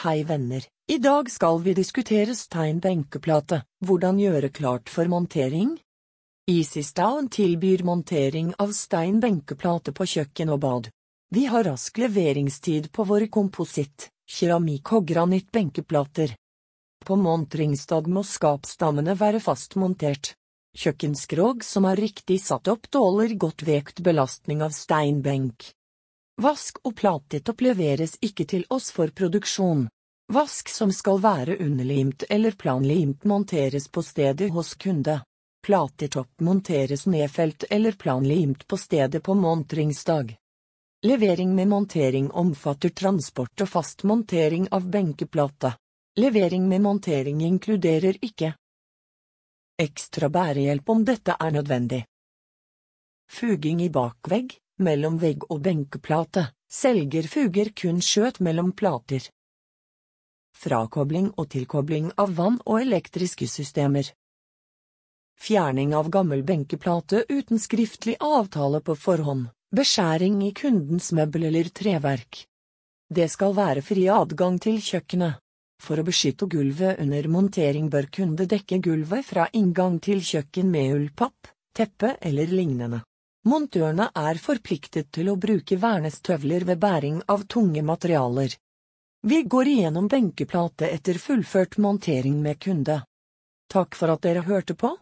Hei venner, i dag skal vi diskutere stein benkeplate, hvordan gjøre klart for montering? EasyStown tilbyr montering av stein benkeplate på kjøkken og bad. Vi har rask leveringstid på våre kompositt, keramikk og granitt benkeplater. På monteringsdag må skapstammene være fastmontert. Kjøkkenskrog som er riktig satt opp tåler godt vekt belastning av steinbenk. Vask og platetopp leveres ikke til oss for produksjon. Vask som skal være underlimt eller planlimt monteres på stedet hos kunde. Platetopp monteres nedfelt eller planlimt på stedet på monteringsdag. Levering med montering omfatter transport og fast montering av benkeplate. Levering med montering inkluderer ikke ekstra bærehjelp om dette er nødvendig. Fuging i bakvegg mellom vegg og benkeplate, selger fuger kun skjøt mellom plater. Frakobling og tilkobling av vann og elektriske systemer. Fjerning av gammel benkeplate uten skriftlig avtale på forhånd, beskjæring i kundens møbel eller treverk. Det skal være fri adgang til kjøkkenet. For å beskytte gulvet under montering bør kunde dekke gulvet fra inngang til kjøkken med ullpapp, teppe eller lignende. Montørene er forpliktet til å bruke vernestøvler ved bæring av tunge materialer. Vi går igjennom benkeplate etter fullført montering med kunde. Takk for at dere hørte på.